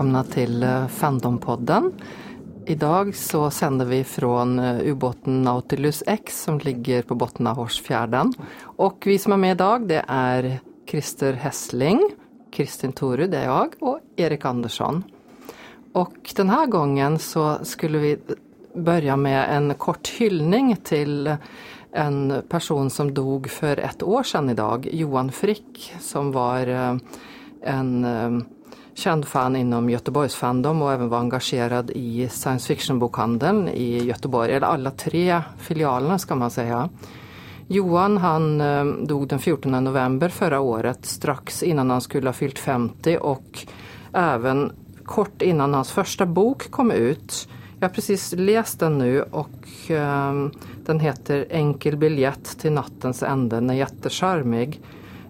välkomna till eh, Fandompodden. Idag så sänder vi från eh, ubåten Nautilus X som ligger på botten av Horsfjärden. Och vi som är med idag det är Christer Hessling, Kristin Toru, det är jag, och Erik Andersson. Och den här gången så skulle vi börja med en kort hyllning till en person som dog för ett år sedan idag, Johan Frick, som var eh, en känd fan inom Göteborgs fandom och även var engagerad i science fiction-bokhandeln i Göteborg, eller alla tre filialerna ska man säga. Johan han eh, dog den 14 november förra året strax innan han skulle ha fyllt 50 och även kort innan hans första bok kom ut. Jag har precis läst den nu och eh, den heter Enkel biljett till nattens ände, den är jättecharmig.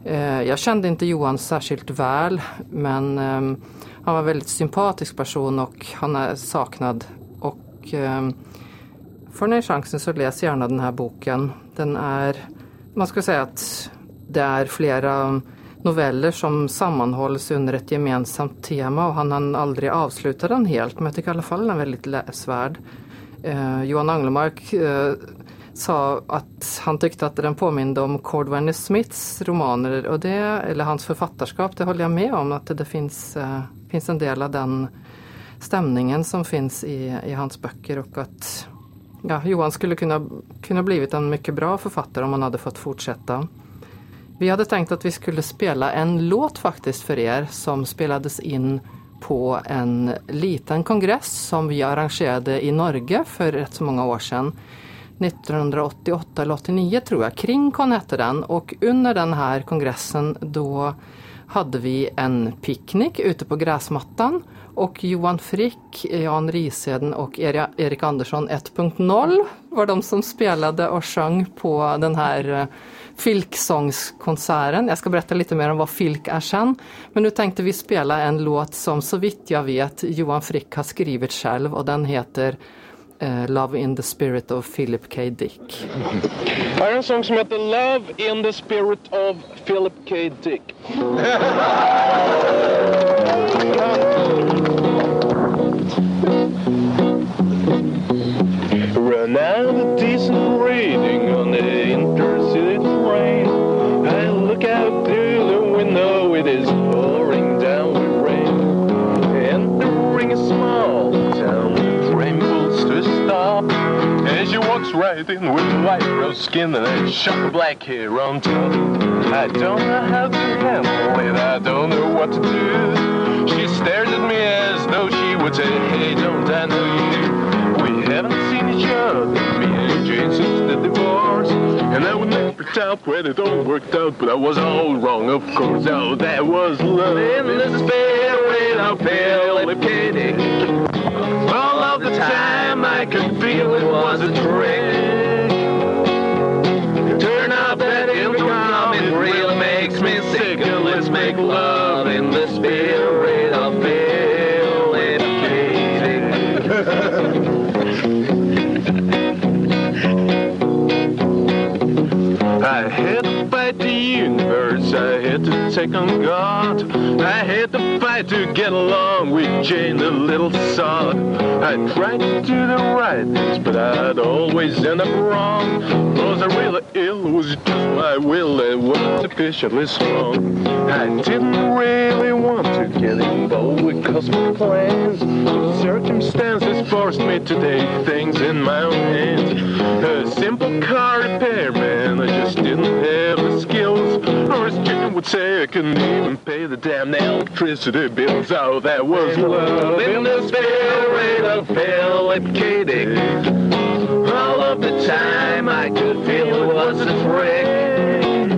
Eh, jag kände inte Johan särskilt väl men ehm, han var en väldigt sympatisk person och han är saknad. Och ehm, får ni chansen så läs gärna den här boken. Den är, man ska säga att det är flera ehm, noveller som sammanhålls under ett gemensamt tema och han hann aldrig avsluta den helt men jag tycker i alla fall den är väldigt läsvärd. Eh, Johan Anglemark eh, sa att han tyckte att den påminde om Cordwainer Smiths romaner och det, eller hans författarskap, det håller jag med om att det finns, eh, finns en del av den stämningen som finns i, i hans böcker och att ja, Johan skulle kunna, kunna blivit en mycket bra författare om han hade fått fortsätta. Vi hade tänkt att vi skulle spela en låt faktiskt för er som spelades in på en liten kongress som vi arrangerade i Norge för rätt så många år sedan. 1988 eller 89 tror jag. Kringkon hette den och under den här kongressen då hade vi en picknick ute på gräsmattan och Johan Frick, Jan Riseden och Erik Andersson 1.0 var de som spelade och sjöng på den här eh, filksångskonserten. Jag ska berätta lite mer om vad filk är sen. Men nu tänkte vi spela en låt som så vitt jag vet Johan Frick har skrivit själv och den heter uh, Love in the Spirit of Philip K. Dick. Här är en sång som heter Love in the Spirit of Philip K. Dick. Walks right in with white rose skin and a shock black hair on top. I don't know how to handle it, I don't know what to do. She stares at me as though she would say, Hey, don't I know you? We haven't seen each other, me and Jane, since the divorce. And I would never doubt when it all worked out, but I was all wrong, of course. Oh, that was love in the spirit of Philip K. Dick. Time I could feel it was a trick. Turn up that intercom, it really makes me sick. Let's make love God. I had to fight to get along with Jane, the little sod. I tried to do the right things, but I'd always end up wrong. Was I really ill? Was just my will and was sufficiently strong? I didn't really want to get involved with cosmic plans. Circumstances forced me to take things in my own hands. A simple car repairman, I just didn't have the skills. Or as would say, I couldn't even pay the damn electricity bills. Oh, that was love in the spirit of Philip K. Dick. All of the time I could feel it was a trick.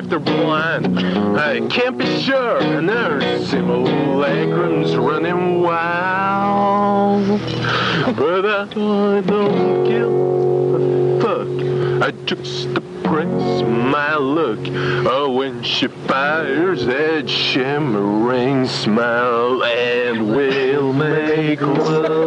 If they're blind. I can't be sure, and their simulacrum's running wild. But I don't give a fuck. I just press my look. Oh, when she fires that shimmering smile, and we'll make love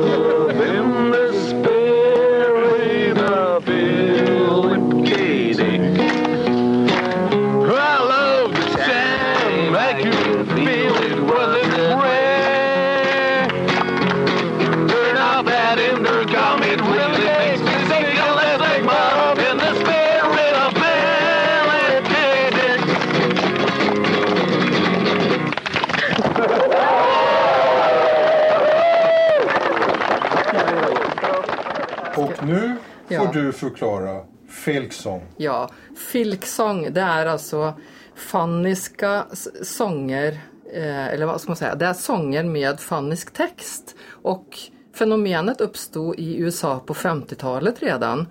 får du förklara Filksång. Ja, filksång det är alltså fanniska sånger, eh, eller vad ska man säga, det är sånger med fannisk text. Och fenomenet uppstod i USA på 50-talet redan.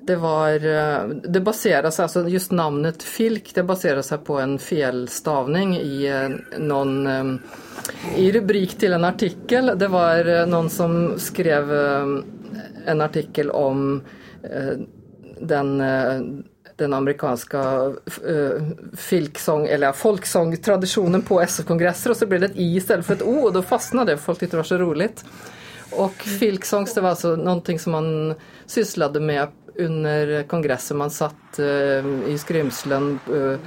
Det var, eh, det baseras, alltså just namnet filk, det baserar sig på en felstavning i eh, någon eh, i rubrik till en artikel. Det var någon som skrev en artikel om Eh, den, eh, den amerikanska eh, filksång, eller folksångtraditionen på SF-kongresser och så blev det ett i istället för ett o och då fastnade det, folk tyckte det var så roligt. Och filksångs det var alltså någonting som man sysslade med under kongressen. Man satt eh, i skrymslen eh,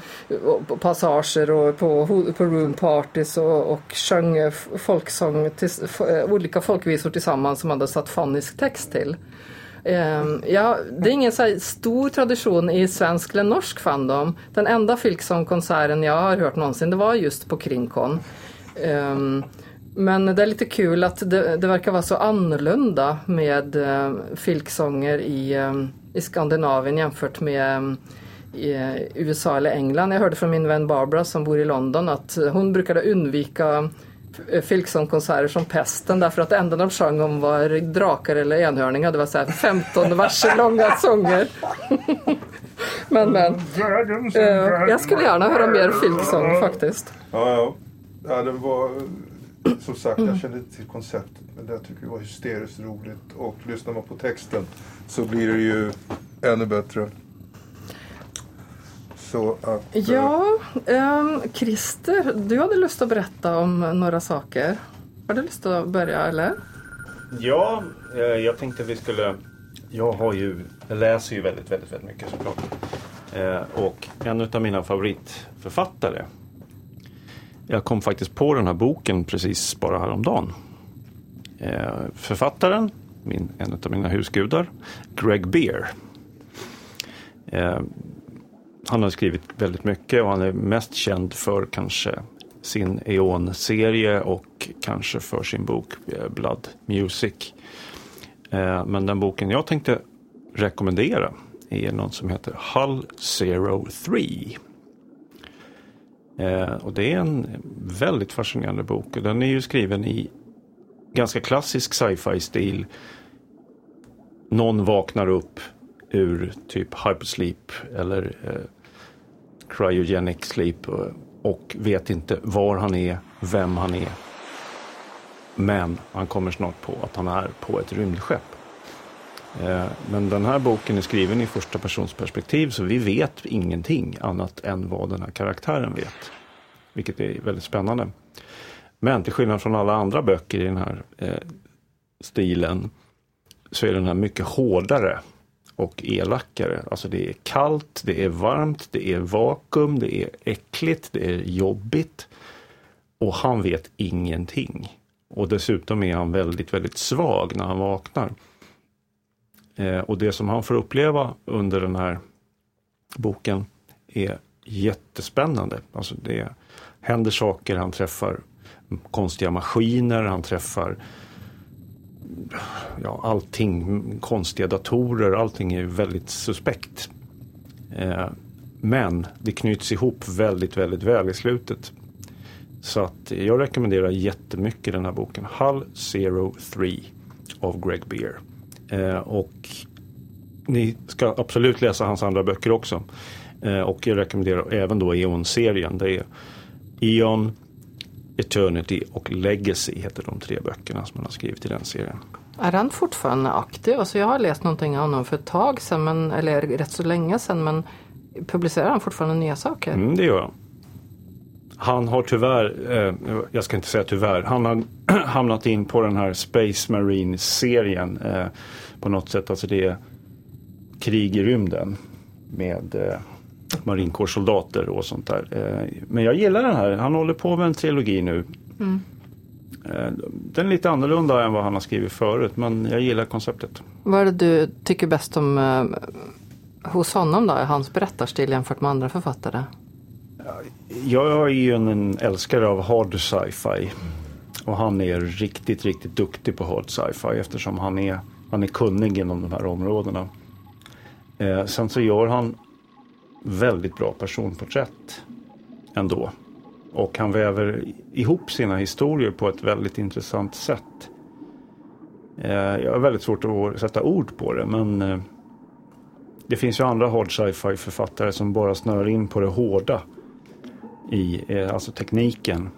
på passager och på, på room parties och, och sjöng folksång, till, olika folkvisor tillsammans som man hade satt fannisk text till. Ehm, ja, det är ingen så stor tradition i svensk eller norsk fandom. Den enda Filksång-konserten jag har hört någonsin det var just på Kringkon. Ehm, men det är lite kul att det, det verkar vara så annorlunda med eh, uh, filksånger i, eh, i Skandinavien jämfört med eh, i USA eller England. Jag hörde från min vän Barbara som bor i London att hon brukade undvika eh, filksångkonserter som pesten därför att det enda de sjöng om var drakar eller enhörningar. Det var så här 15 verser långa sånger. men men, eh, jag skulle gärna höra mer filksång faktiskt. Ja, ja. ja det var, som sagt, jag kände inte till konceptet. Men det jag tycker jag var hysteriskt roligt. Och lyssnar man på texten så blir det ju ännu bättre. Så att... eh, Ja, ehm, Christer, du hade lust att berätta om några saker. Har du lust att börja eller? Ja, eh, jag tänkte att vi skulle... Jag har ju, jag läser ju väldigt, väldigt, väldigt mycket såklart. Eh, och en av mina favoritförfattare. Jag kom faktiskt på den här boken precis bara häromdagen. Eh, författaren, min, en av mina husgudar, Greg Beer. Han har skrivit väldigt mycket och han är mest känd för kanske sin Eon-serie och kanske för sin bok eh, Blood Music. Eh, men den boken jag tänkte rekommendera är någon som heter Hull Zero Three. Eh, och det är en väldigt fascinerande bok. och Den är ju skriven i ganska klassisk sci-fi-stil. Någon vaknar upp ur typ hypersleep eller eh, cryogenic sleep eh, och, vet inte var han är, vem han är. Men han kommer snart på att han är på ett rymdskepp. Eh, men den här boken är skriven i första persons perspektiv så vi vet ingenting annat än vad den här karaktären vet. Vilket är väldigt spännande. Men till skillnad från alla andra böcker i den här eh, stilen så är den här mycket hårdare och elakare. Alltså det är kallt, det är varmt, det är vakuum, det är äckligt, det är jobbigt. Och han vet ingenting. Och dessutom är han väldigt, väldigt svag när han vaknar. Eh, och det som han får uppleva under den här boken är jättespännande. Alltså det händer saker, han träffar konstiga maskiner, han träffar ja, allting, konstiga datorer, allting är väldigt suspekt. Eh, men det knyts ihop väldigt, väldigt väl i slutet. Så att jag rekommenderar jättemycket den här boken. Hull Zero 3. av Greg Beer. Eh, och ni ska absolut läsa hans andra böcker också. Eh, och jag rekommenderar även då Eon-serien. Det är Eon, Eternity och Legacy heter de tre böckerna som han har skrivit i den serien. Är han fortfarande aktiv? Alltså jag har läst någonting av honom för ett tag sedan, men, eller rätt så länge sedan. Men publicerar han fortfarande nya saker? Mm, det gör han. Han har tyvärr, eh, jag ska inte säga tyvärr, han har hamnat in på den här Space Marine-serien eh, på något sätt. Alltså det är krig i rymden med eh, marinkårssoldater och sånt där. Eh, men jag gillar den här, han håller på med en trilogi nu. Eh, den är lite annorlunda än vad han har skrivit förut men jag gillar konceptet. Vad är det du tycker bäst om eh, hos honom då? Hans berättarstil jämfört med andra författare? Jag är ju en, en älskare av hard sci-fi. Och han är riktigt, riktigt duktig på hard sci-fi eftersom han är, han är kunnig inom de här områdena. Eh, sen så gör han väldigt bra personporträtt ändå. Och han väver ihop sina historier på ett väldigt intressant sätt. Eh, jag har väldigt svårt att sätta ord på det men eh, det finns ju andra hard sci-fi författare som bara snör in på det hårda i eh, alltså tekniken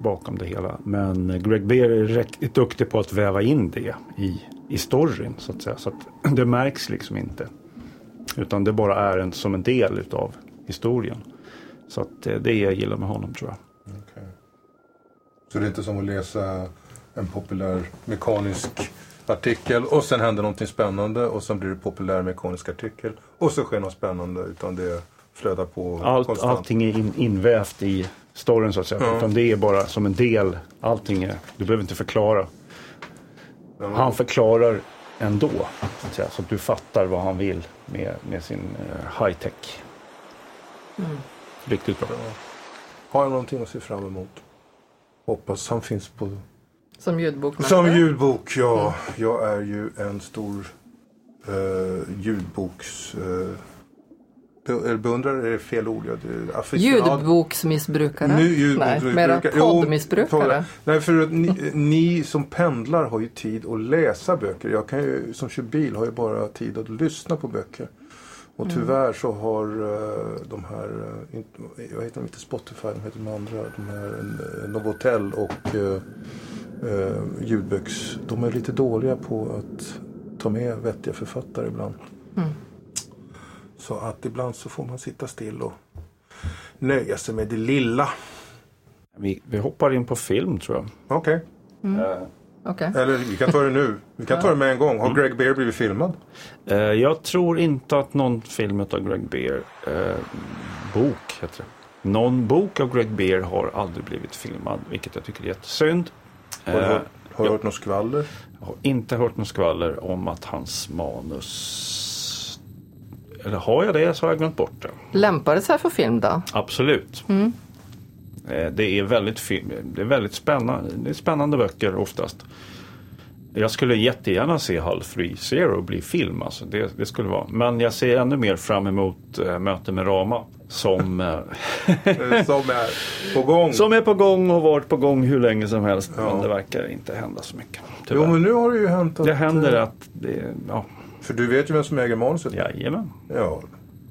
bakom det hela. Men eh, Greg Beer är riktigt duktig på att väva in det i, i storyn så att säga. Så att det märks liksom inte. Utan det bara är en, som en del utav historien. Så att eh, det är jag gillar med honom tror jag. Okej. Så det är inte som att läsa en populär mekanisk artikel och sen händer någonting spännande och sen blir det populär mekanisk artikel och så sker något spännande utan det flödar på Allt, konstant. allting är in, invävt i storyn så att säga. Ja. Utan det är bara som en del. Allting är, du behöver inte förklara. Men- Han förklarar ändå. Så att, säga, så att du fattar vad han vill med, med sin eh, high tech. Riktigt bra. Har jag någonting att se fram emot? Hoppas han finns på... Som ljudbok? Som ljudbok, ja. Jag är ju en stor uh, ljudboks... Eller beundrare är fel ord. Ljudboksmissbrukare? Nu Nej, ljudboksmissbrukare. mera Jo, poddmissbrukare. Nej, för att ni, ni som pendlar har ju tid att läsa böcker. Jag kan ju, som kör bil har ju bara tid att lyssna på böcker. Och tyvärr så har eh, de här, inte, jag heter inte Spotify, de heter de andra, de här uh, Novotel och uh, ljudböcks, de är lite dåliga på att ta med vettiga författare ibland. Så att ibland så får man sitta still och nöja sig med det lilla. Vi, vi hoppar in på film tror jag. Okej. Eh, Okej. Eller vi kan ta det nu. Vi kan ta det med en gång. Har Greg Bear blivit filmad? Eh, jag tror inte att någon film av Greg Bear, eh, bok heter det. Någon bok av Greg Bear har aldrig blivit filmad, vilket jag tycker är jättesynd. Har du Eh, hört, har du hört något skvaller? Jag har inte hört något skvaller om att hans manus... Eller har jag det så har jag glömt bort det. Lämpar det sig för film då? Absolut. Eh, Det är väldigt, film, det är väldigt spännande, det är spännande böcker oftast. Jag skulle jättegärna se Hull 3 Zero bli film. Alltså det, det skulle vara. Men jag ser ännu mer fram emot äh, Möte med Rama. Som, eh, Som är på gång. som är på gång och har varit på gång hur länge som helst. Ja. Men det verkar inte hända så mycket. Tyvärr. Jo men nu har det ju hänt att... det händer att det, ja, För du vet ju vem som äger manuset. jajamän. Ja.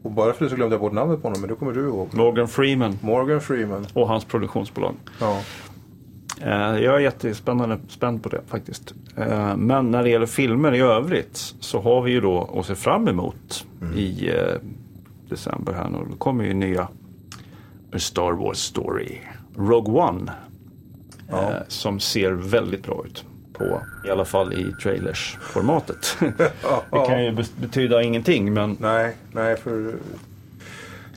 Och bara för det så glömde jag bort namnet på honom. Men det kommer du ihåg. Morgan Freeman Morgan Freeman. och hans produktionsbolag. Ja. Eh, Jag är jättespännande spänd på det faktiskt. Eh, Men när det gäller filmer i övrigt så har vi ju då att se fram emot i eh, december här nu. Då kommer ju nya Star Wars Story Rogue One. Ja. Som ser väldigt bra ut. På, I alla fall i trailersformatet. det kan ju betyda ingenting men Nej, nej för...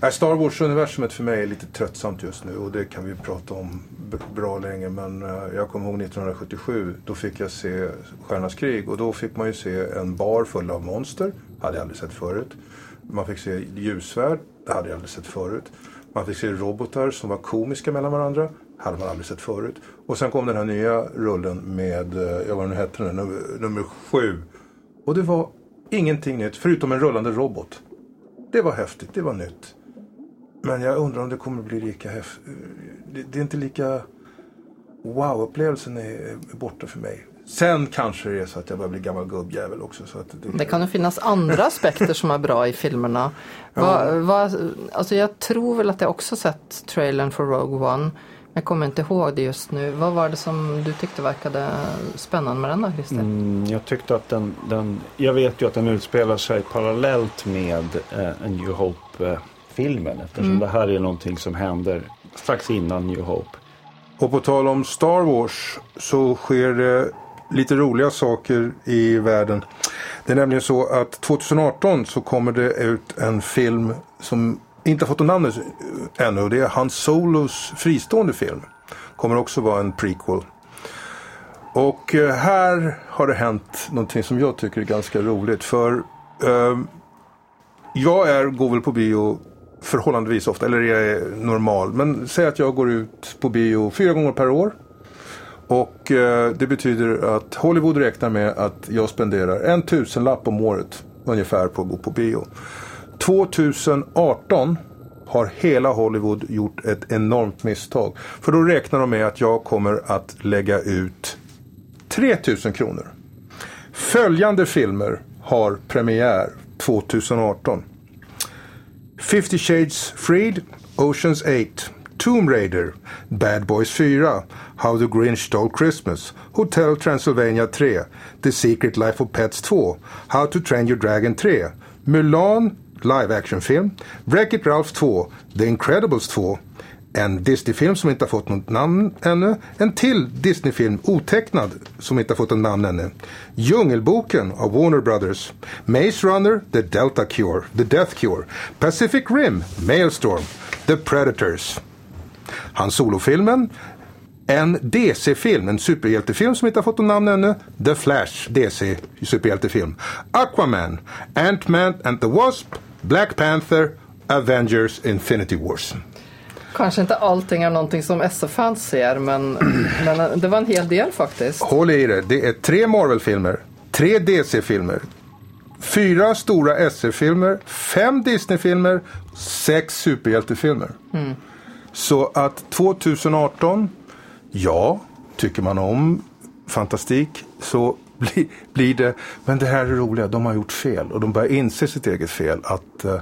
Nej, Star Wars-universumet för mig är lite tröttsamt just nu och det kan vi prata om bra länge. Men eh, jag kommer ihåg 1977, då fick jag se Stjärnornas krig och då fick man ju se en bar full av monster. hade jag aldrig sett förut. Man fick se ljusvärd, det hade jag aldrig sett förut. Man fick se robotar som var komiska mellan varandra, hade man aldrig sett förut. Och sen kom den här nya rullen med, eh, ja vad nu hette, den, nummer, sju. Och det var ingenting nytt, förutom en rullande robot. Det var häftigt, det var nytt. Men jag undrar om det kommer bli lika häftigt. Det, det är inte lika... Wow-upplevelsen är, är borta för mig. Sen kanske det är så att jag börjar bli gammal gubbjävel också. Så att det, Det kan ju finnas andra aspekter som är bra i filmerna. Va, va, alltså jag tror väl att jag också sett trailern för Rogue One. Jag kommer inte ihåg det just nu. Vad var det som du tyckte verkade spännande med den då Christer? Mm, jag tyckte att den, den, jag vet ju att den utspelar sig parallellt med eh, en New Hope-filmen eftersom det här är någonting som händer strax innan New Hope. Och på tal om Star Wars så sker det lite roliga saker i världen. Det är nämligen så att 2018 så kommer det ut en film som inte har fått något namn eh, ännu. Det är Han Solos fristående film. Kommer också vara en prequel. Och eh, här har det hänt någonting som jag tycker är ganska roligt. För eh, jag är, går väl på bio förhållandevis ofta, eller jag är normal. Men säg att jag går ut på bio fyra gånger per år. Och eh, det betyder att Hollywood räknar med att jag spenderar en tusenlapp om året ungefär på att gå på bio. 2018 har hela Hollywood gjort ett enormt misstag. För då räknar de med att jag kommer att lägga ut 3000 kronor. Följande filmer har premiär 2018. 50 Shades Freed, Oceans 8, Tomb Raider, Bad Boys 4, How the Grinch Stole Christmas, Hotel Transylvania 3, The Secret Life of Pets 2, How to Train Your Dragon 3, Mulan live action-film, Wreck-It Ralph 2, The Incredibles 2, en Disney-film som inte har fått något namn ännu, en till Disney-film otecknad som inte har fått något namn ännu, Djungelboken av Warner Brothers, Maze Runner, The Delta Cure, The Death Cure, Pacific Rim, Mailstorm, The Predators, Han Solo-filmen, en DC-film, en superhjältefilm som inte har fått något namn ännu. The Flash, DC, superhjältefilm. Aquaman, Ant-Man and the Wasp, Black Panther, Avengers Infinity Wars. Kanske inte allting är någonting som SF-fans ser men, men det var en hel del faktiskt. Håll i det, det är tre Marvel-filmer, tre DC-filmer, fyra stora SF-filmer, fem Disney-filmer, sex superhjältefilmer. Så att 2018, ja, tycker man om fantastik så blir, blir det, men det här är roliga, de har gjort fel och de börjar inse sitt eget fel. att eh,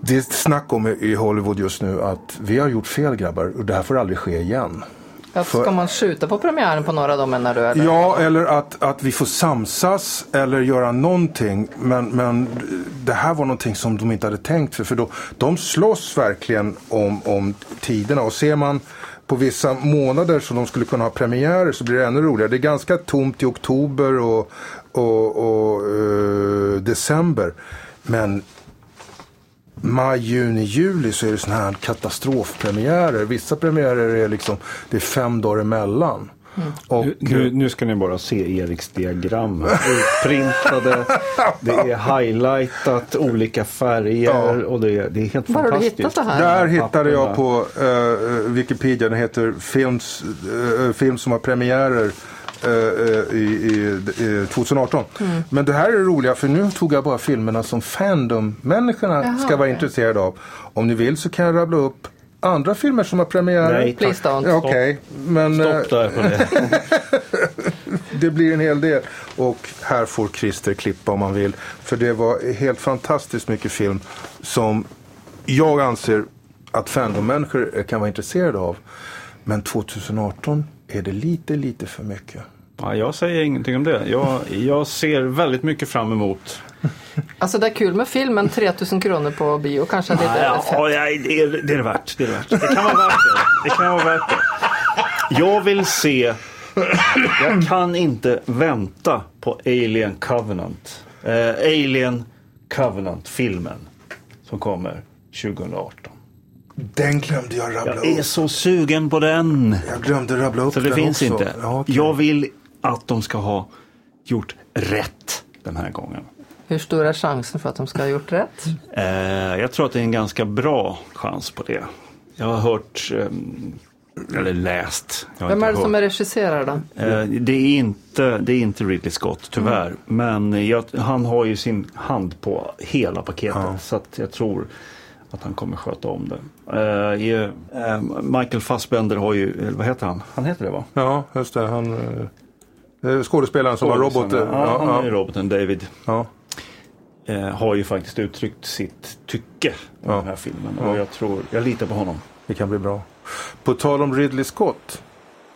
det är snack om i Hollywood just nu att vi har gjort fel grabbar och det här får aldrig ske igen. Att ska man skjuta på premiären på några av dem menar du? Eller? Ja, eller att, att vi får samsas eller göra någonting. Men, men det här var någonting som de inte hade tänkt för. För då, de slåss verkligen om, om tiderna. Och ser man på vissa månader som de skulle kunna ha premiärer så blir det ännu roligare. Det är ganska tomt i oktober och, och, och uh, december. Men maj, juni, juli så är det sådana här katastrofpremiärer. Vissa premiärer är liksom, det är fem dagar emellan. Och, Nu, nu, ska ni bara se Eriks diagram. Utprintade, det är highlightat, olika färger Ja. och det är, det är helt Var har du fantastiskt. hittat det här? Där hittade jag på eh, Wikipedia, den heter films, eh, film som har premiärer i, i, i 2018. Mm. Men det här är det roliga för nu tog jag bara filmerna som fandom-människorna ska vara okej. intresserade av. Om ni vill så kan jag rabbla upp andra filmer som har premiärer. Nej, Please don't. Okej, men eh, Stopp där på det. det blir en hel del. Och här får Christer klippa om man vill. För det var helt fantastiskt mycket film som jag anser att fandom-människor kan vara intresserade av. Men 2018 är det lite, lite för mycket. Ja, jag säger ingenting om det. Jag, jag ser väldigt mycket fram emot. Alltså det är kul med film men 3000 kronor på bio kanske lite Ja, fett. ja, det, är, det är det värt. Det, är värt. det kan vara värt det. Det kan vara värt det. Jag vill se... Jag kan inte vänta på Alien Covenant. Eh, Alien Covenant-filmen som kommer 2018. Den glömde jag rabbla Jag är upp. så sugen på den. Jag glömde rabbla upp Så det den finns också. inte. Ja, okej. Jag vill att de ska ha gjort rätt den här gången. Hur stor är chansen för att de ska ha gjort rätt? Eh, jag tror att det är en ganska bra chans på det. Jag har hört, ehm, eller läst. Jag har Vem är det som är regisserare då? Eh, det, är inte, det är inte Ridley Scott tyvärr. Mm. Men jag, han har ju sin hand på hela paketet. Så att jag tror att han kommer sköta om det. Eh, eh, Michael Fassbender har ju, vad heter han? Han heter det va? Ja, just det. Han, eh, skådespelaren som var robot. eh, Ja, han är ja, roboten David. ja. Eh, har ju faktiskt uttryckt sitt tycke om Ja. den här filmen. Och jag tror, jag litar på honom. Det kan bli bra. På tal om Ridley Scott.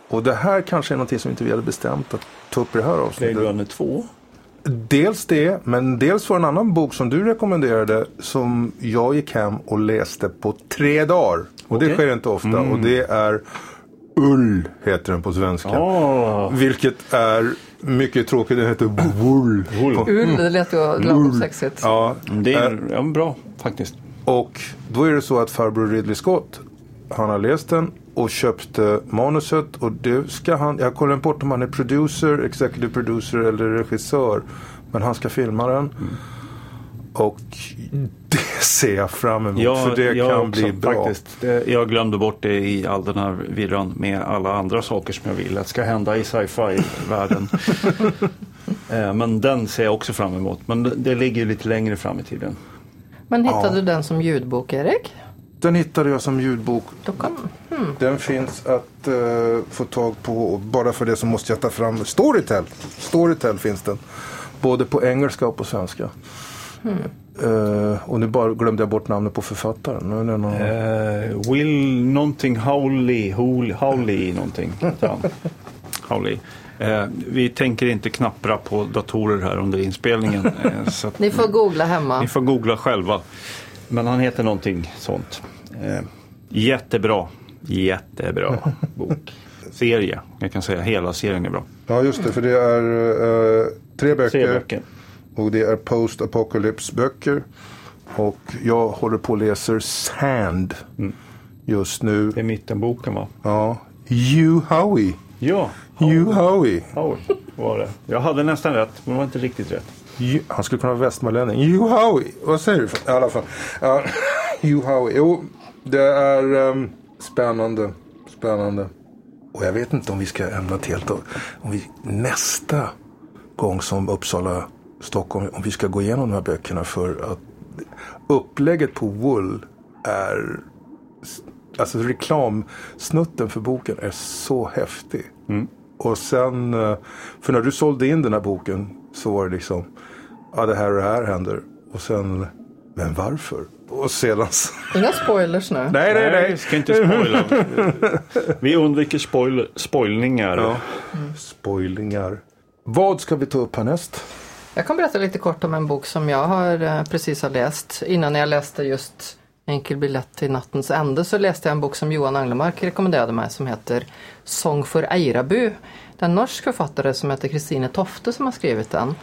Och det här kanske är någonting som inte vi hade bestämt att ta upp i det här Blade avsnittet. Runner 2. Dels det, men dels var det en annan bok som du rekommenderade som jag gick hem och läste på tre dagar. Och det Okej. sker inte ofta. Och det är Ull, heter den på svenska. Ja, Vilket är mycket tråkigt. Den heter Wool. Ull, det lät ju lagom sexigt. Ja, det är ja, bra faktiskt. Och då är det så att farbror Ridley Scott, han har läst den och köpte manuset och det ska han, jag kollar bort om han är producer, executive producer eller regissör. Men han ska filma den. Och det ser jag fram emot Jag, för det kan också, bli bra. Faktiskt, Det- jag glömde bort det i all den här virran med alla andra saker som jag vill att ska hända i sci-fi-världen. Eh, Men den ser jag också fram emot. Men det, det ligger ju lite längre fram i tiden. Men hittade Ja. du den som ljudbok, Erik? Den hittade jag som ljudbok. Kan... Den finns att eh, få tag på bara för det så måste jag ta fram Storytel. Storytel finns den. Både på engelska och på svenska. Eh, och nu bara glömde jag bort namnet på författaren. Nu är det någon... Eh, Will någonting Howley, Howley, Howley någonting. Howley. Eh, vi tänker inte knappra på datorer här under inspelningen. Så att Ni får googla hemma. ni får googla själva. Men han heter någonting sånt. Jättebra. Jättebra bok. Serie. Jag kan säga hela serien är bra. Ja just det, för det är tre böcker. Tre böcker. Och det är post apocalypse böcker. Och jag håller på och läser Sand just nu. Det är mittenboken va? Ja. Hugh Howey. Ja. Hugh Howey. Howard var det. Jag hade nästan rätt, men det var inte riktigt rätt. Ju- Han skulle kunna vara västmanlänning. Hugh Howey. Vad säger du? I alla fall. Hugh Howey. Jo, det är ehm, spännande. Spännande. Och jag vet inte om vi ska ämna ett helt... Om vi nästa gång som Uppsala, Stockholm, om vi ska gå igenom de här böckerna för att upplägget på Wool är... Alltså reklamsnutten för boken är så häftig. Och sen, eh, för när du sålde in den här boken så var det liksom, ja det här och det här händer. Och sen, men varför? Och sedan, så- Inga spoilers nu. nej nej vi nej. ska inte spoila. Vi undviker spoil spoilningar. Ja. Spoilingar. Vad ska vi ta upp härnäst? Jag kan berätta lite kort om en bok som jag har eh, precis har läst. Innan jag läste just Enkel biljett till nattens ände så läste jag en bok som Johan Anglemark rekommenderade mig som heter Sång för Eirabu. Det är en norsk författare som heter Kristine Tofte som har skrivit den.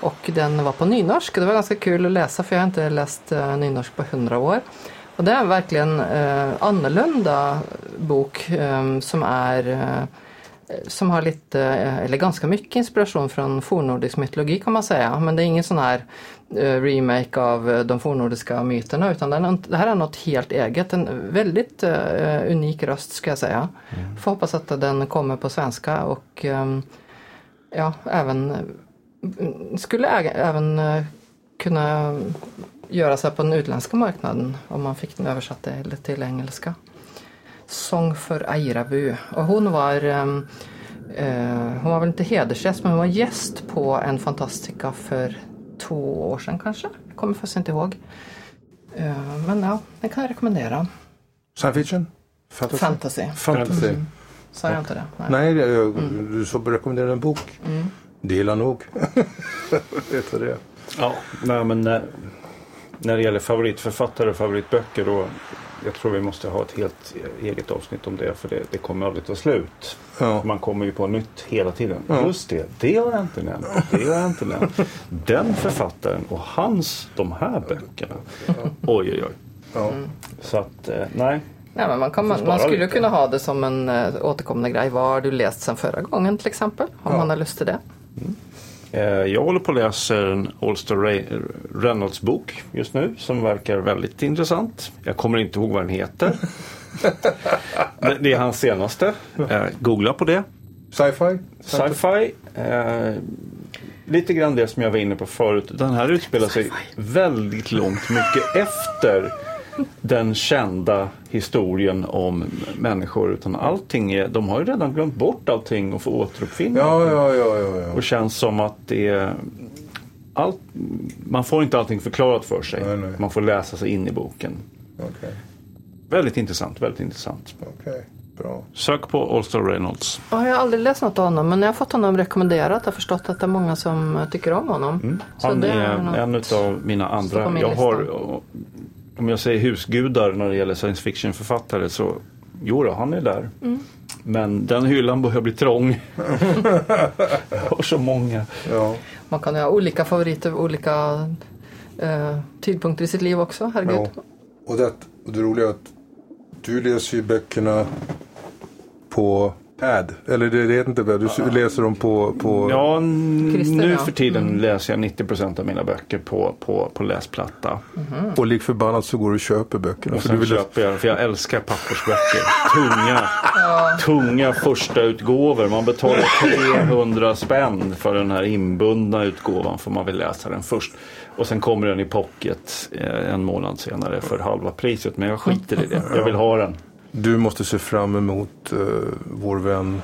Och den var på nynorsk det var ganska kul att läsa för jag har inte läst eh, nynorsk på hundra år. Och det är verkligen eh, annorlunda bok eh, som är eh, som har lite, eh, eller ganska mycket inspiration från fornnordisk mytologi kan man säga. Men det är ingen sån här eh, remake av eh, de fornnordiska myterna utan det, här är något helt eget. En väldigt unik röst ska jag säga. Får hoppas att den kommer på svenska och ehm, ja, även eh, skulle även kunna göra sig på den utländska marknaden om man fick den översatt till engelska. Sång för Eirabu. Och hon var ehm, eh, hon var väl inte hedersgäst men hon var gäst på en Fantastica för två år sedan kanske. Jag kommer faktiskt inte ihåg. Eh, men ja, den kan jag rekommendera. Science fiction? Fantasy? Fantasy. Fantasy. Sa jag inte det? Nej. Nej, det- jag, du så rekommenderade en bok. Det gillar nog. Vet det? Ja, nej, men när, när det gäller favoritförfattare och favoritböcker då jag tror vi måste ha ett helt eget avsnitt om det för det, det kommer aldrig ta slut. Ja. Man kommer ju på nytt hela tiden. Ja. Just det, det har jag inte nämnt. Det har jag inte nämnt. Den författaren och hans, de här böckerna. Oj, oj, oj. Ja. Så att, eh, nej. Nej, men man, kan, man, man skulle lite. kunna ha det som en äh, återkommande grej. Vad har du läst sen förra gången till exempel? Om Ja. man har lust till det. Eh, jag håller på att läsa en Ray- Reynolds bok just nu som verkar väldigt intressant. Jag kommer inte ihåg vad den heter. Det- det är hans senaste. Eh, googla på det. Sci-fi? Sci-fi. Eh, lite grann det som jag var inne på förut. Den här utspelar sig väldigt långt mycket efter den kända historien om människor. Utan allting är, de har ju redan glömt bort allting och får återuppfinna. Ja, ja, ja, ja. ja. Och känns som att det är allt, man får inte allting förklarat för sig. Nej, nej. Man får läsa sig in i boken. Okej, Väldigt intressant, väldigt intressant. okej. Bra. Sök på Allstar Reynolds. Ja, jag har aldrig läst något av honom men jag har fått honom rekommenderat. Jag har förstått att det är många som tycker om honom. Så Han det är något- en av mina andra. Jag lista. har, om jag säger husgudar när det gäller science fiction författare så jo då, han är där. Mm. Men den hyllan börjar bli trång. jag har så många. Ja. Man kan ju ha olika favoriter vid olika eh, tidpunkter i sitt liv också. Herregud. Ja. Och, det, och det roliga är att du läser ju böckerna på pad. Eller det vet inte, du läser dem på... på Ja, Christer, nu ja. för tiden läser jag 90% av mina böcker på, på, på läsplatta. Och lik förbannat så går du och köper böckerna. Och För du vill köper jag, för jag älskar pappersböcker. Tunga, tunga första utgåvor. Man betalar 300 spänn för den här inbundna utgåvan för man vill läsa den först. Och sen kommer den i pocket eh, en månad senare för halva priset. Men jag skiter i det. Jag vill ha den. Du måste se fram emot eh, vår vän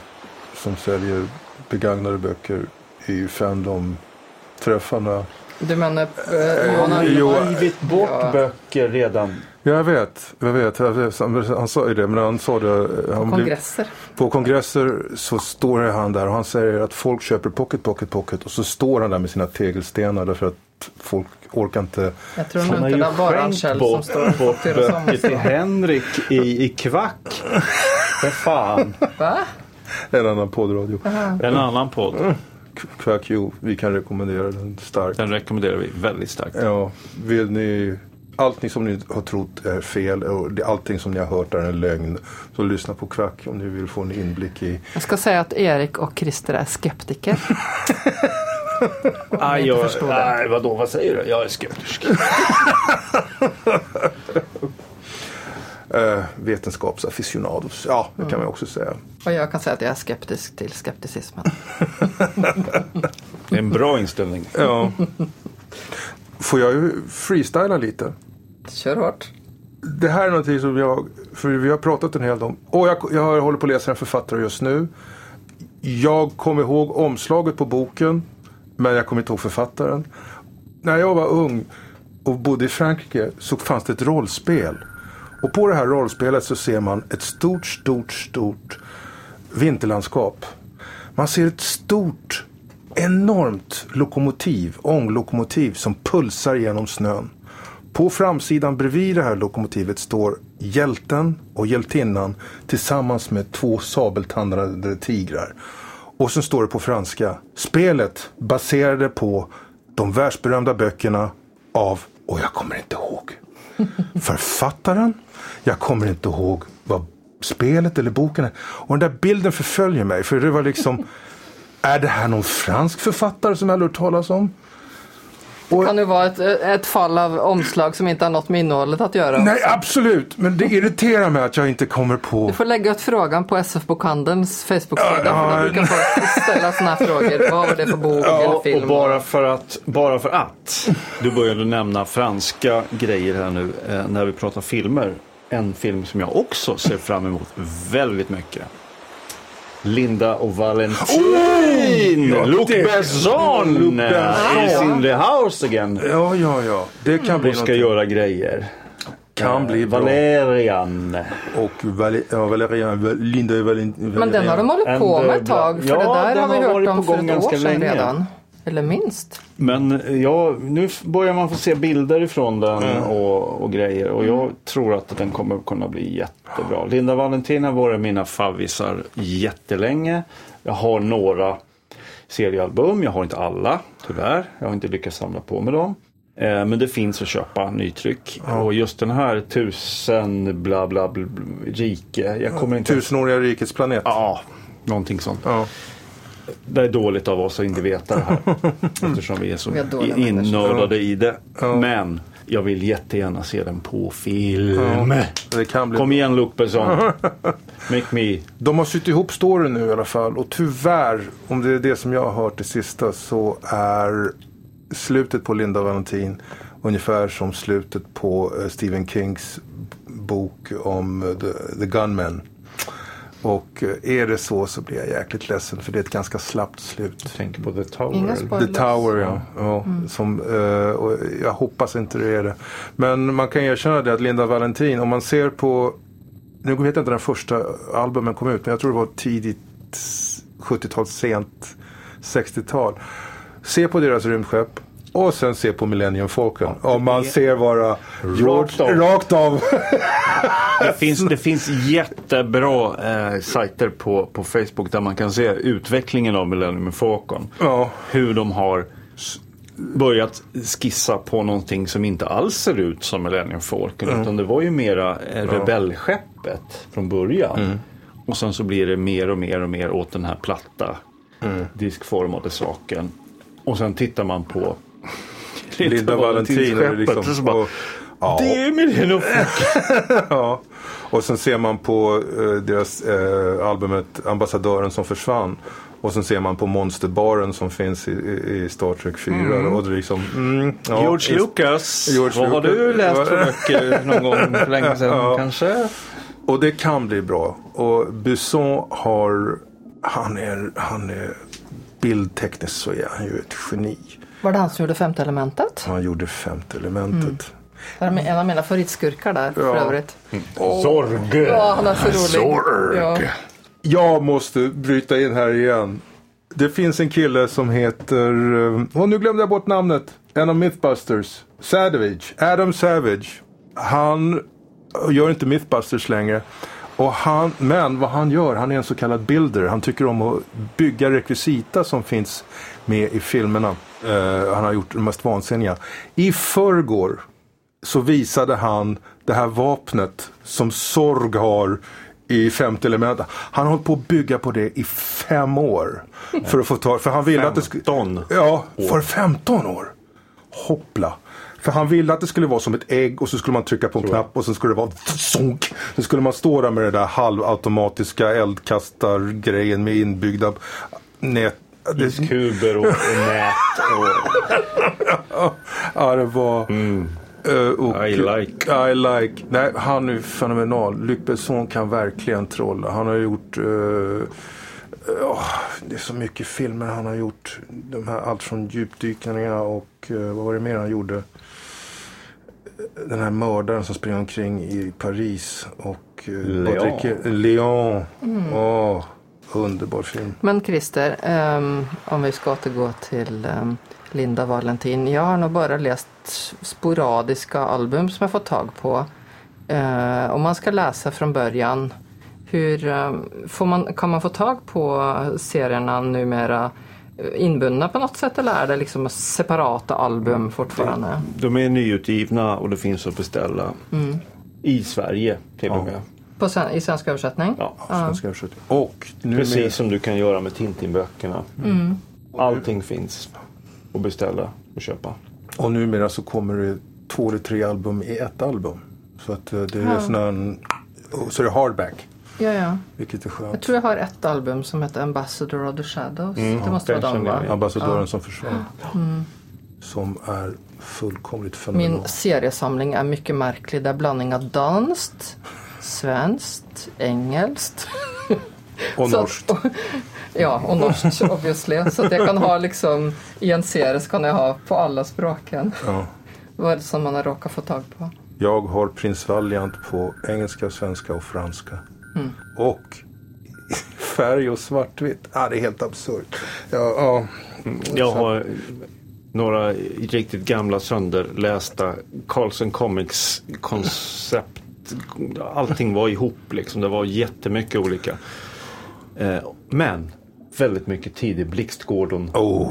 som säljer begagnade böcker i Fandom-träffarna. Du menar eh, Johan Jo. Almberg? Givit bort Ja. böcker redan. Ja, jag vet, jag vet. Han, han sa ju det, men han sa det. Han blev, Kongresser. på kongresser så står han där och han säger att folk köper pocket, pocket, pocket och så står han där med sina tegelstenar därför att folk orkar inte. Jag tror Han nog har inte ju det är bara själv som bort, står bort och som. böcker till Henrik i, i Kvack. För fan. Va? En annan poddradio. En annan podd. Quack You, vi kan rekommendera den starkt. Den rekommenderar vi väldigt starkt. Ja, vill ni Allting som ni har trott är fel och allting som ni har hört är en lögn. Så lyssna på Kvack om ni vill få en inblick i Jag ska säga att Erik och Christer är skeptiker. Aj, jag, nej, vadå, vad säger du? Jag är skeptisk. eh, vetenskapsaficionados. Ja, det kan man också säga. Och jag kan säga att jag är skeptisk till skepticismen. Det är en bra inställning. Ja. Får jag ju freestyla lite? Kör hårt. Det här är någonting som jag, för vi har pratat en hel del om. Och jag, jag håller på att läsa en författare just nu. Jag kommer ihåg omslaget på boken, men jag kommer inte ihåg författaren. När jag var ung och bodde i Frankrike så fanns det ett rollspel. Och på det här rollspelet så ser man ett stort, stort, stort vinterlandskap. Man ser ett stort, enormt lokomotiv, ånglokomotiv som pulsar genom snön. På framsidan bredvid det här lokomotivet står hjälten och hjältinnan tillsammans med två sabeltandade tigrar. Och så står det på franska. Spelet baserade på de världsberömda böckerna av, och jag kommer inte ihåg, författaren. Jag kommer inte ihåg vad spelet eller boken är. Och den där bilden förföljer mig. För det var liksom, är det här någon fransk författare som jag har hört talas om? Och, Kan det vara ett, ett fall av omslag som inte har något med innehållet att göra? nej, absolut. Men det irriterar mig att jag inte kommer på. Du får lägga ut frågan på SF-bokhandelns Facebook-sida. Ja, för där brukar folk ställa sådana här frågor. Vad var det för bok eller film? och bara för, att, bara för att du började nämna franska grejer här nu eh, när vi pratar filmer. En film som jag också ser fram emot väldigt mycket. Linda och Valentin! Oh! Luc Besson! Is in the house again. Ja, ja, ja. Det kan bli Och ska någonting. göra grejer. Kan Eh, bli bra. Valerian. Och Vale, ja, Valeria, Linda Valentin. Men den har de hållit på med ett eh, tag. För ja, det där den har vi hört om på för ett år ganska sedan länge. redan. Eller minst. Men ja, nu börjar man få se bilder ifrån den Mm. och, och grejer. Och jag tror att den kommer kunna bli jättebra. Linda Valentin har varit mina favvisar jättelänge. Jag har några seriealbum. Jag har inte alla, tyvärr. Jag har inte lyckats samla på mig dem. Eh, men det finns att köpa nytryck. Och just den här tusen bla bla bla, bla rike. Jag kommer inte... Tusenåriga rikets planet. Ja, någonting sånt. Ja. Det är dåligt av oss att inte veta det här. eftersom vi är så Vi dåliga i- innördade människor. i det. Ja. Men jag vill jättegärna se den på film. Bli Kom igen Luc Besson. Make me. De har sytt ihop storyn nu i alla fall och tyvärr, om det är det som jag har hört det sista, så är slutet på Linda Valentin Ungefär som slutet på eh, Stephen Kings bok om eh, The, The Gunman. Och eh, är det så så blir jag jäkligt ledsen för det är ett ganska slappt slut. Jag tänker på The Tower. The Tower ja. ja som, eh, och jag hoppas inte det är det. Men man kan erkänna det att Linda Valentin, om man ser på, nu vet jag inte när första albumen kom ut, men jag tror det var tidigt 70-tal, sent 60-tal. Se på deras rymdskepp. Och sen se på Millennium Falcon. Om man ser bara George, av. rakt av. Det finns, det finns jättebra eh, sajter på, på Facebook där man kan se utvecklingen av Millennium Falcon. ja. Hur de har börjat skissa på någonting som inte alls ser ut som Millennium Falcon. Utan det var ju mera eh, rebellskeppet från början. Och sen så blir det mer och mer och mer åt den här platta diskformade saken. Och sen tittar man på Linda Valentin. skeppet och så bara, och, ja. Det är Falcon. Ja, och sen ser man på eh, deras eh, albumet Ambassadören som försvann. Och sen ser man på monsterbaren som finns i, i, Star Trek 4. Och det liksom, mm, ja, George Lucas, George vad har Lucas. du läst för böcker någon gång för länge sedan Ja. kanske? Och det kan bli bra. Och Busson har, han är, han är bildtekniskt så är han ju ett geni. Var det han som gjorde femte elementet? Han gjorde femte elementet. Det är en av mina favoritskurkar där för Ja. övrigt. Zorg. Ja, han är så rolig. Zorg. Ja. Jag måste bryta in här igen. Det finns en kille som heter, eh, oh, nu glömde jag bort namnet, en av Mythbusters. Savage, Adam Savage. Han gör inte Mythbusters längre. Och han, men vad han gör, han är en så kallad builder. Han tycker om att bygga rekvisita som finns med i filmerna. Eh, han har gjort de mest vansinniga. I förrgår så visade han det här vapnet som Sorg har i femte elementet. Han har hållit på att bygga på det i fem år. För att få ta, för han ville att det skulle... 15 Ja, för 15 år. Hoppla. För han ville att det skulle vara som ett ägg och så skulle man trycka på en knapp och så skulle det vara zonk. Så skulle man stå där med det där halvautomatiska eldkastargrejen med inbyggda nät. Det, Kuber och, och nät. Och, ja, det var... eh, och, I like. I like. Nej, han är fenomenal. Luc Besson kan verkligen trolla. Han har gjort... eh, ja, det är så mycket filmer han har gjort. De här, allt från djupdykningarna och eh, vad var det mer han gjorde? Den här mördaren som springer omkring i Paris. Och, eh, Leon. Leon. Åh, underbar film. Men Christer, ehm, om vi ska återgå till ehm, Linda Valentin. Jag har nog bara läst sporadiska album som jag fått tag på. Eh, om man ska läsa från början, hur ehm, får man, kan man få tag på serierna numera eh, inbundna på något sätt eller är det liksom separata album fortfarande? de är nyutgivna och det finns att beställa. I Sverige till och med. På sen, I svensk översättning? Ja, Svenska översättning. Och nu Precis som du kan göra med Tintin-böckerna. Allting finns att beställa och köpa. Och numera så kommer det två eller tre album i ett album. Så att eh, det är Ja. sån så är det hardback. Ja, ja. Vilket är Jag skönt. tror jag har ett album som heter Ambassador of the Shadows. det måste vara de känner jag va? Ambassadören som försvann. Som är fullkomligt fenomenal. Min seriesamling är mycket märklig. Det är blandning av danskt, svenskt, engelskt. Och norskt. Ja, och norskt obviously. Så att jag kan ha liksom, i en serie så kan jag ha på alla språken. Ja. Vad är det som man har råkat få tag på? Jag har Prins Valiant på engelska, svenska och franska. Och färg och svartvitt. Ah, det är helt absurt. Ja, ja. Jag har några riktigt gamla sönderlästa Carlsen Comics koncept. Allting var ihop liksom. Det var jättemycket olika. Eh, Men väldigt mycket tidig Blixt Gordon. Oh,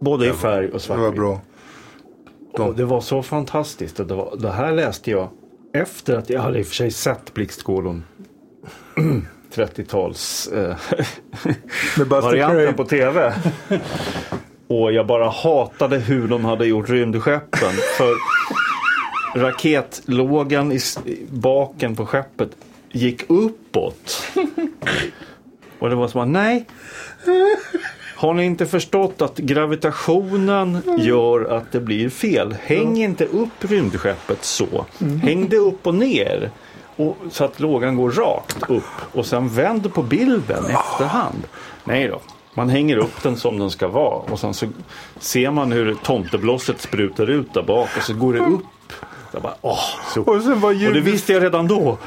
Både i färg och det var svartvitt. bra. Och det var så fantastiskt. Det, var, det här läste jag efter att jag hade i och för sig sett Blixt Gordon. 30-tals eh, varianten på tv. Och jag bara hatade hur de hade gjort rymdskeppen. För raketlågan i baken på skeppet gick uppåt. Och det var som att nej. Har ni inte förstått att gravitationen gör att det blir fel? Häng inte upp rymdskeppet så. Häng det upp och ner. Och, så att lågan går rakt upp och sen vänd på bilden efterhand. Nej då. Man hänger upp den som den ska vara och sen så ser man hur tomteblosset sprutar ut där bak och så går det upp. Jag bara, åh, så. Och sen var Och det ljud... visste jag redan då.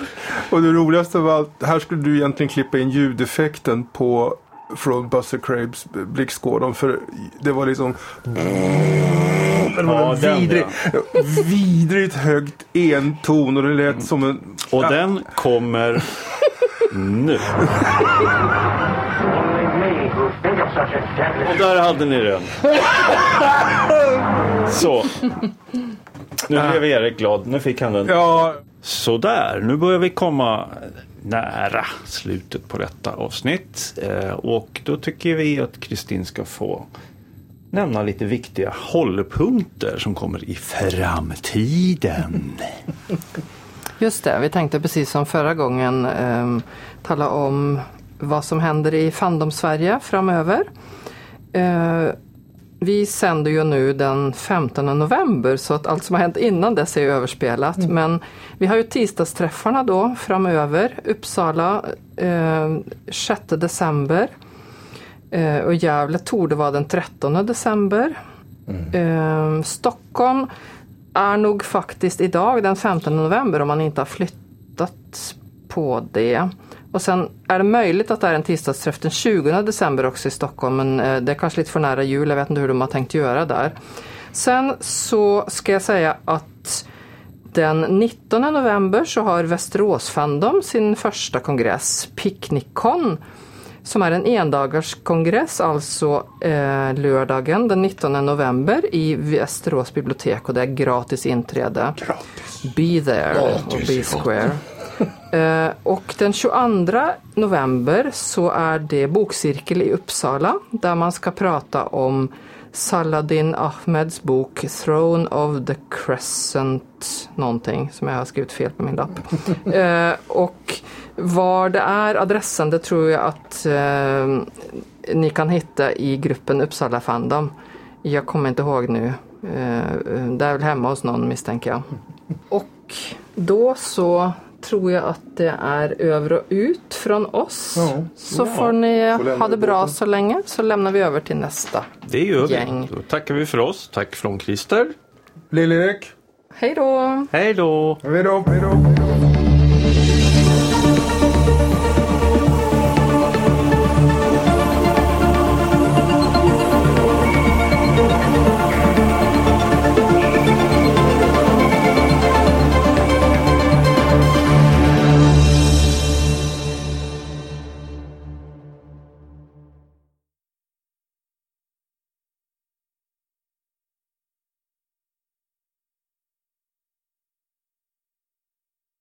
Och det roligaste var att här skulle du egentligen klippa in ljudeffekten på från Buster Crabes blixtskådan för det var liksom det var Ja, en den, vidrig, vidrigt högt enton och det lät som en Och den kommer nu. Och där hade ni den. Så. Nu blev Erik glad. Nu fick han den. Ja, Sådär, nu börjar vi komma nära slutet på detta avsnitt. Eh, och då tycker vi att Kristin ska få nämna lite viktiga hållpunkter som kommer i framtiden. Just det, vi tänkte precis som förra gången eh, tala om vad som händer i Fandom-Sverige framöver. Eh, vi sänder ju nu den 15 november så att allt som har hänt innan dess är överspelat. Men vi har ju tisdagsträffarna då framöver. Uppsala eh, 6 december. Eh, och Gävle torde vara den 13 december. Eh, Stockholm är nog faktiskt idag den 15 november om man inte har flyttat på det. Och sen är det möjligt att det är en tisdagsträff den 20 december också i Stockholm men eh, det är kanske lite för nära jul, jag vet inte hur de har tänkt göra där. Sen så ska jag säga att den 19 november så har Västerås Fandom sin första kongress, Picnicon, som är en endagarskongress, alltså eh, lördagen den 19 november i Västerås bibliotek och det är gratis inträde. gratis. Be there och be square. Eh, och den 22 november så är det bokcirkel i Uppsala där man ska prata om Saladin Ahmeds bok Throne of the Crescent någonting som jag har skrivit fel på min lapp. Eh, och var det är adressen det tror jag att eh, ni kan hitta i gruppen Uppsala Fandom. Jag kommer inte ihåg nu. Eh, det är väl hemma hos någon misstänker jag. Och då så tror jag att det är över och ut från oss. Ja. Så får ni Får ha det bra båten. så länge så lämnar vi över till nästa. Det gör vi. Gäng. Då tackar vi för oss. Tack från Christer. Lill-Erik. Hej då! Hej då! Hej då. Hej då.